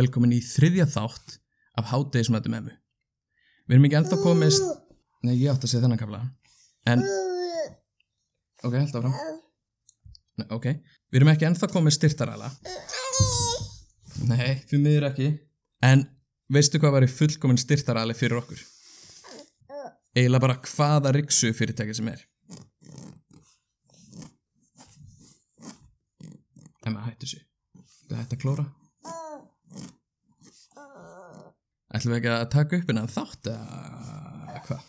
velkomin í þriðja þátt af hátegismötum emmu. Við erum ekki ennþá komist... Nei, ég átti að segja þennan kafla. En... Ok, held áfram. Nei, ok. Við erum ekki ennþá komið styrtaræla. Nei, því miður ekki. En veistu hvað var í fullkomin styrtaræli fyrir okkur? Eiginlega bara hvaða riksu fyrirtæki sem er. Emma, hættu sér. Það hætti að klóra. Ætlum við ekki að taka upp innan þátt eða hvað?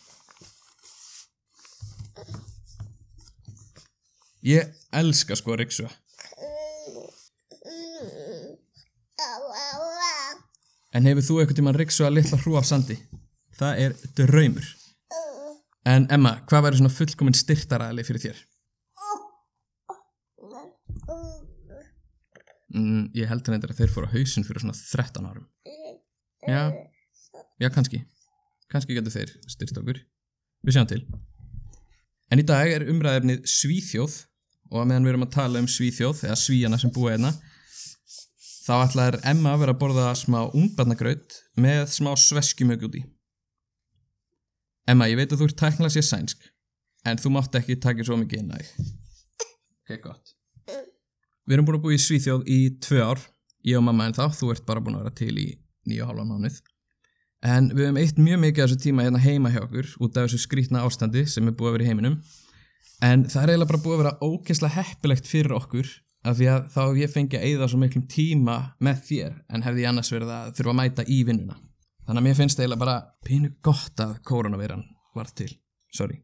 Ég elska sko Riksu. En hefur þú eitthvað tíma Riksu að litla hrú af sandi? Það er draumur. En Emma, hvað væri svona fullkominn styrtaræli fyrir þér? Mm, ég held að þeir fóru á hausinn fyrir svona 13 árum. Já, já kannski. Kannski getur þeir styrt okkur. Við sjáum til. En í dag er umræðefnið Svíþjóð og að meðan við erum að tala um Svíþjóð eða Svíjana sem búa einna þá ætlar Emma að vera að borða smá ungbarnagraut með smá sveskjumög út í. Emma, ég veit að þú ert tæknað sér sænsk en þú mátt ekki taka svo mikið inn á þig. Ok, gott. Við erum búin að búa í Svíþjóð í tvö ár, ég og mamma en þá, þú ert bara búin að vera til í nýju og hálfa mánuð. En við hefum eitt mjög mikið af þessu tíma hérna heima hjá okkur út af þessu skrítna ástandi sem er búið að vera í heiminum. En það er eiginlega bara búið að vera ógeðslega heppilegt fyrir okkur af því að þá hef ég fengið að eyða svo miklum tíma með þér en hefði ég annars verið að þurfa að mæta í vinnuna. Þannig að mér finnst eiginlega bara pínu gott að koronaviran var til. Sorry.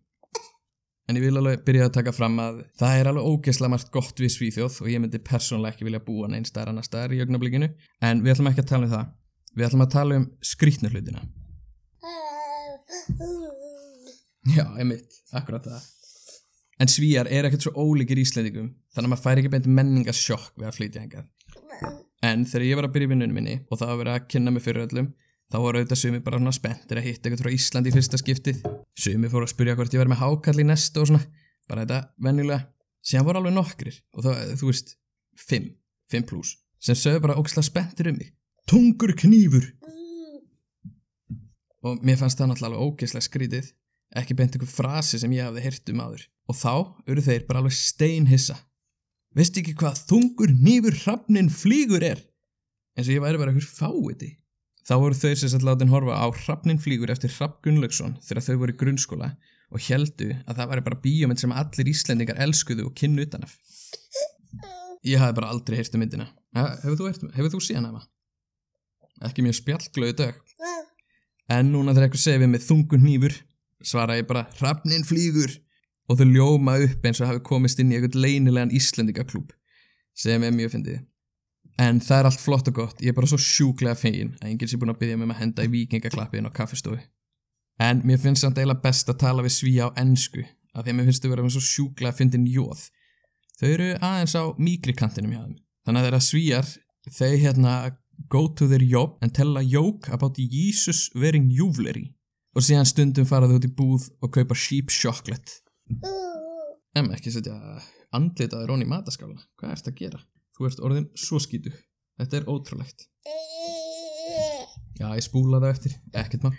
En ég vil alveg byrja að taka fram að það er alveg ógeðslega margt gott við Svíþjóð og ég myndi persónulega ekki vilja búa neinn staðar annar staðar í augnablikinu en við ætlum ekki að tala um það. Við ætlum að tala um skrítnu hlutina. Já, einmitt, akkurat það. En svíjar er ekkert svo ólíkir íslendingum þannig að maður fær ekki beint menningarsjokk við að flytja hengað. En þegar ég var að byrja í vinnunum minni og það var verið að kynna mig fyrir öllum þá voru auðvitað sumi bara svona spenntir að hitta eitthvað frá Íslandi í fyrsta skiptið. Sumi fóru að spyrja hvort ég var með hákall í næstu og svona, bara þetta venjulega. Síðan voru alveg nokkrir og það, þú veist, fimm, fimm pluss, sem sögðu bara ógislega spenntir um mig. Tungur knífur! Og mér fannst það náttúrulega alveg ógislega skrítið, ekki beint einhver frasi sem ég hafði heyrt um áður. Og þá eru þeir bara alveg steinhissa. Veist ekki hvað þungur nýfur hrafnin flýgur er? En svo ég væri bara einhver fáiði. Þá voru þau sem satt látin horfa á Hrafnin flýgur eftir Hrafn Gunnlaugsson þegar þau voru í grunnskóla og heldu að það væri bara bíómynd sem allir Íslendingar elskuðu og kynnu utanaf. Ég hafi bara aldrei heyrt um myndina. Hefur þú, þú síðan hefa? Ekki mjög spjallglöðu dög. En núna þegar eitthvað segir við með þungun nýfur svara ég bara Hrafnin flýgur og þau ljóma upp eins og hafi komist inn í eitthvað leynilegan Íslendingaklúb sem er mjög fyndið. En það er allt flott og gott, ég er bara svo sjúklega fegin að enginn sé búin að byggja mig um að henda í vikingaklappiðin á kaffestofu. En mér finnst samt eiginlega best að tala við svíja á ennsku, af því að mér finnst þau vera með svo sjúklega að fyndin jóð. Þau eru aðeins á mígrikantinum hjá þeim. Þannig að þeirra svíjar, þau hérna go to their job and tell a joke about Jesus wearing júvleri. Og síðan stundum faraðu út í búð og kaupa sheep chocolate. Em ekki setja andlitaður ón í mataskála, hvað ert að gera? Þú ert orðin svo skítu. Þetta er ótrúlegt. Já, ég spúla það eftir. Ekkert mál.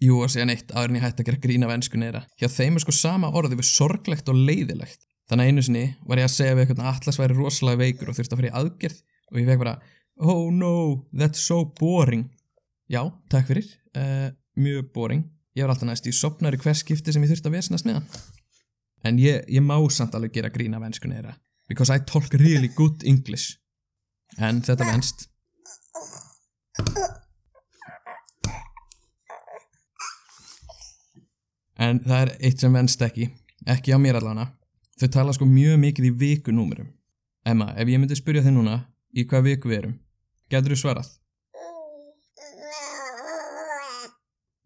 Jú, og segja neitt aður en ég hætti að gera grína af ennsku neira. Hjá þeim er sko sama orði við sorglegt og leiðilegt. Þannig að einu sinni var ég að segja við eitthvað að Atlas væri rosalega veikur og þurfti að fara í aðgerð og ég fekk bara Oh no, that's so boring. Já, takk fyrir. Uh, mjög boring. Ég var alltaf næst í sopnar í hvers skipti sem ég þurfti að vesnast með hann. En ég, ég má samt alveg gera grína af ennsku neira because I talk really good English en þetta venst en það er eitt sem venst ekki ekki á mér allavega þau tala sko mjög mikið í vikunúmurum Emma, ef ég myndi spyrja þig núna í hvað viku við erum getur þú svarað?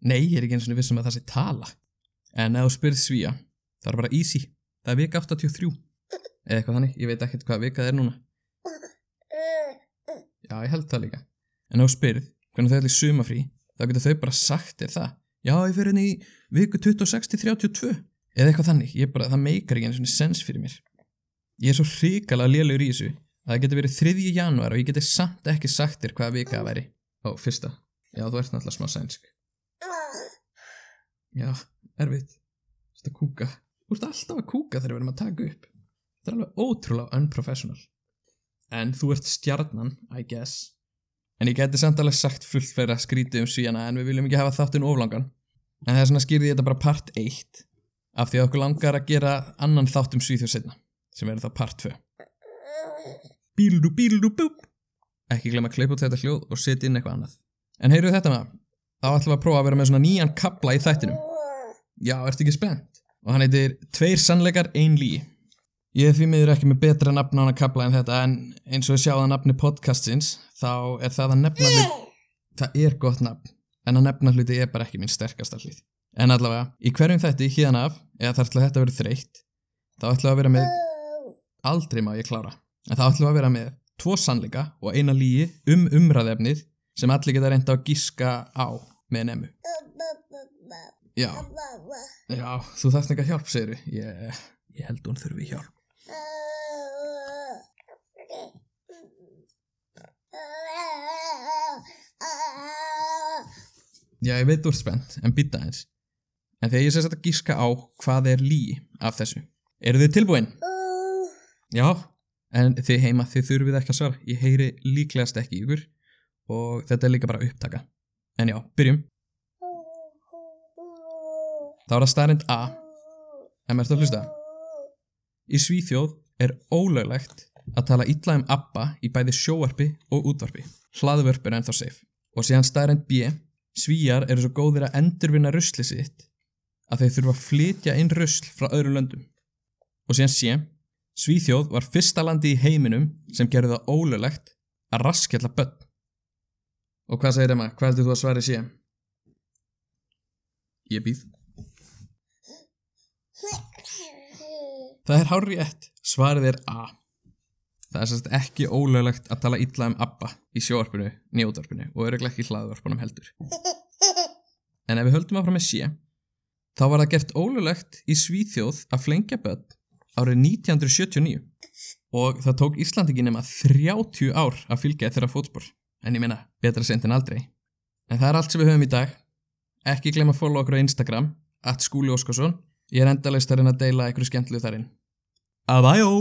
Nei, ég er ekki eins og vissum að það sé tala. En ef þú spyrð svíja það er bara easy, það er vika 83 eða eitthvað þannig, ég veit ekkert hvað vika það er núna. Já, ég held það líka. En ef þú spyrð, hvernig þau ætli sumafrí þá getur þau bara sagt þér það. Já, ég fer henni í viku 26-32 eða eitthvað þannig, ég bara, það meikar ekki einu svona sens fyrir mér. Ég er svo hrikalega lélugur í þessu það getur verið 3. januar og ég geti samt ekki sagt þér hvaða vika það væri. Ó, fyrsta. Já, þú ert náttúrulega smá sænsk. Já, erfitt. Þetta kúka. Þú ert alltaf að kúka þegar við erum að taka upp. Þetta er alveg ótrúlega unprofessional. En þú ert stjarnan, I guess. En ég geti samt alveg sagt fullt fyrir að skríti um svíjana en við viljum ekki hafa þáttinn oflangan. En þess vegna skýrði ég þetta bara part 1 af því að okkur langar að gera annan þátt um svíþjóð setna sem verður þá part 2. Bíldu bíldu búp. Ekki glemma að klippa út þetta hljóð og setja inn eitthvað annað. En heyrðu þetta það? Þá ætlum við að prófa að vera með svona nýjan kabla í þættinum. Já, ertu ekki spennt? Og hann heitir Tveir sannleikar, ein lí. Ég því miður ekki með betra nafn á hann að kabla en þetta en eins og ég sjáða nafni podcastins þá er það að nefna hluti. Það er gott nafn en að nefna hluti er bara ekki mín sterkasta hlið. En allavega, í hverjum þætti hérna af, eða þar að þetta verið þreytt, þá við að vera með, aldrei má ég klára, en þá ætlum við að vera með tvo sannleika og eina líi um umræðefnið sem allir geta reynda að gíska á með nemu. Já, já, þú þarft ekki að hjálp, segir ég, ég held hún þurfi hjálp. Já, ég veit þú ert spennt, en býta eins. En þegar ég sést að gíska á hvað er lí af þessu. Eru þið tilbúin? Já, en þið heima, þið þurfið ekki að svara. Ég heyri líklegast ekki ykkur og þetta er líka bara upptaka. En já, byrjum. Það var að staðrind A. En mér ertu að hlusta. Í Svíþjóð er ólöglegt að tala illa um ABBA í bæði sjóarpi og útvarpi. Hlaðvörp er ennþá safe. Og síðan staðrind B. Svíjar eru svo góðir að endurvinna rusli sitt að þeir þurfa að flytja inn rusl frá öðrum löndum. Og síðan sé, Svíþjóð var fyrsta landi í heiminum sem gerði það ólulegt að raskjalla börn. Og hvað segir Emma? Hvað heldur þú að svari sé? Ég býð. Það er hárri ett. Svarið er A. Það er sérst ekki ólöglegt að tala illa um ABBA í sjóarpinu, njóðarpinu og öruglega ekki hlaðvarpunum heldur. En ef við höldum áfram með sé, þá var það gert ólöglegt í Svíþjóð að flengja börn árið 1979 og það tók Íslandi ekki nema 30 ár að fylgja þeirra fótspor. En ég meina, betra sent en aldrei. En það er allt sem við höfum í dag. Ekki glemma að follow okkur á Instagram, at skúli Óskarsson. Ég er endalaust að reyna að deila eitthvað skemmtilegu þarinn. Abæjó!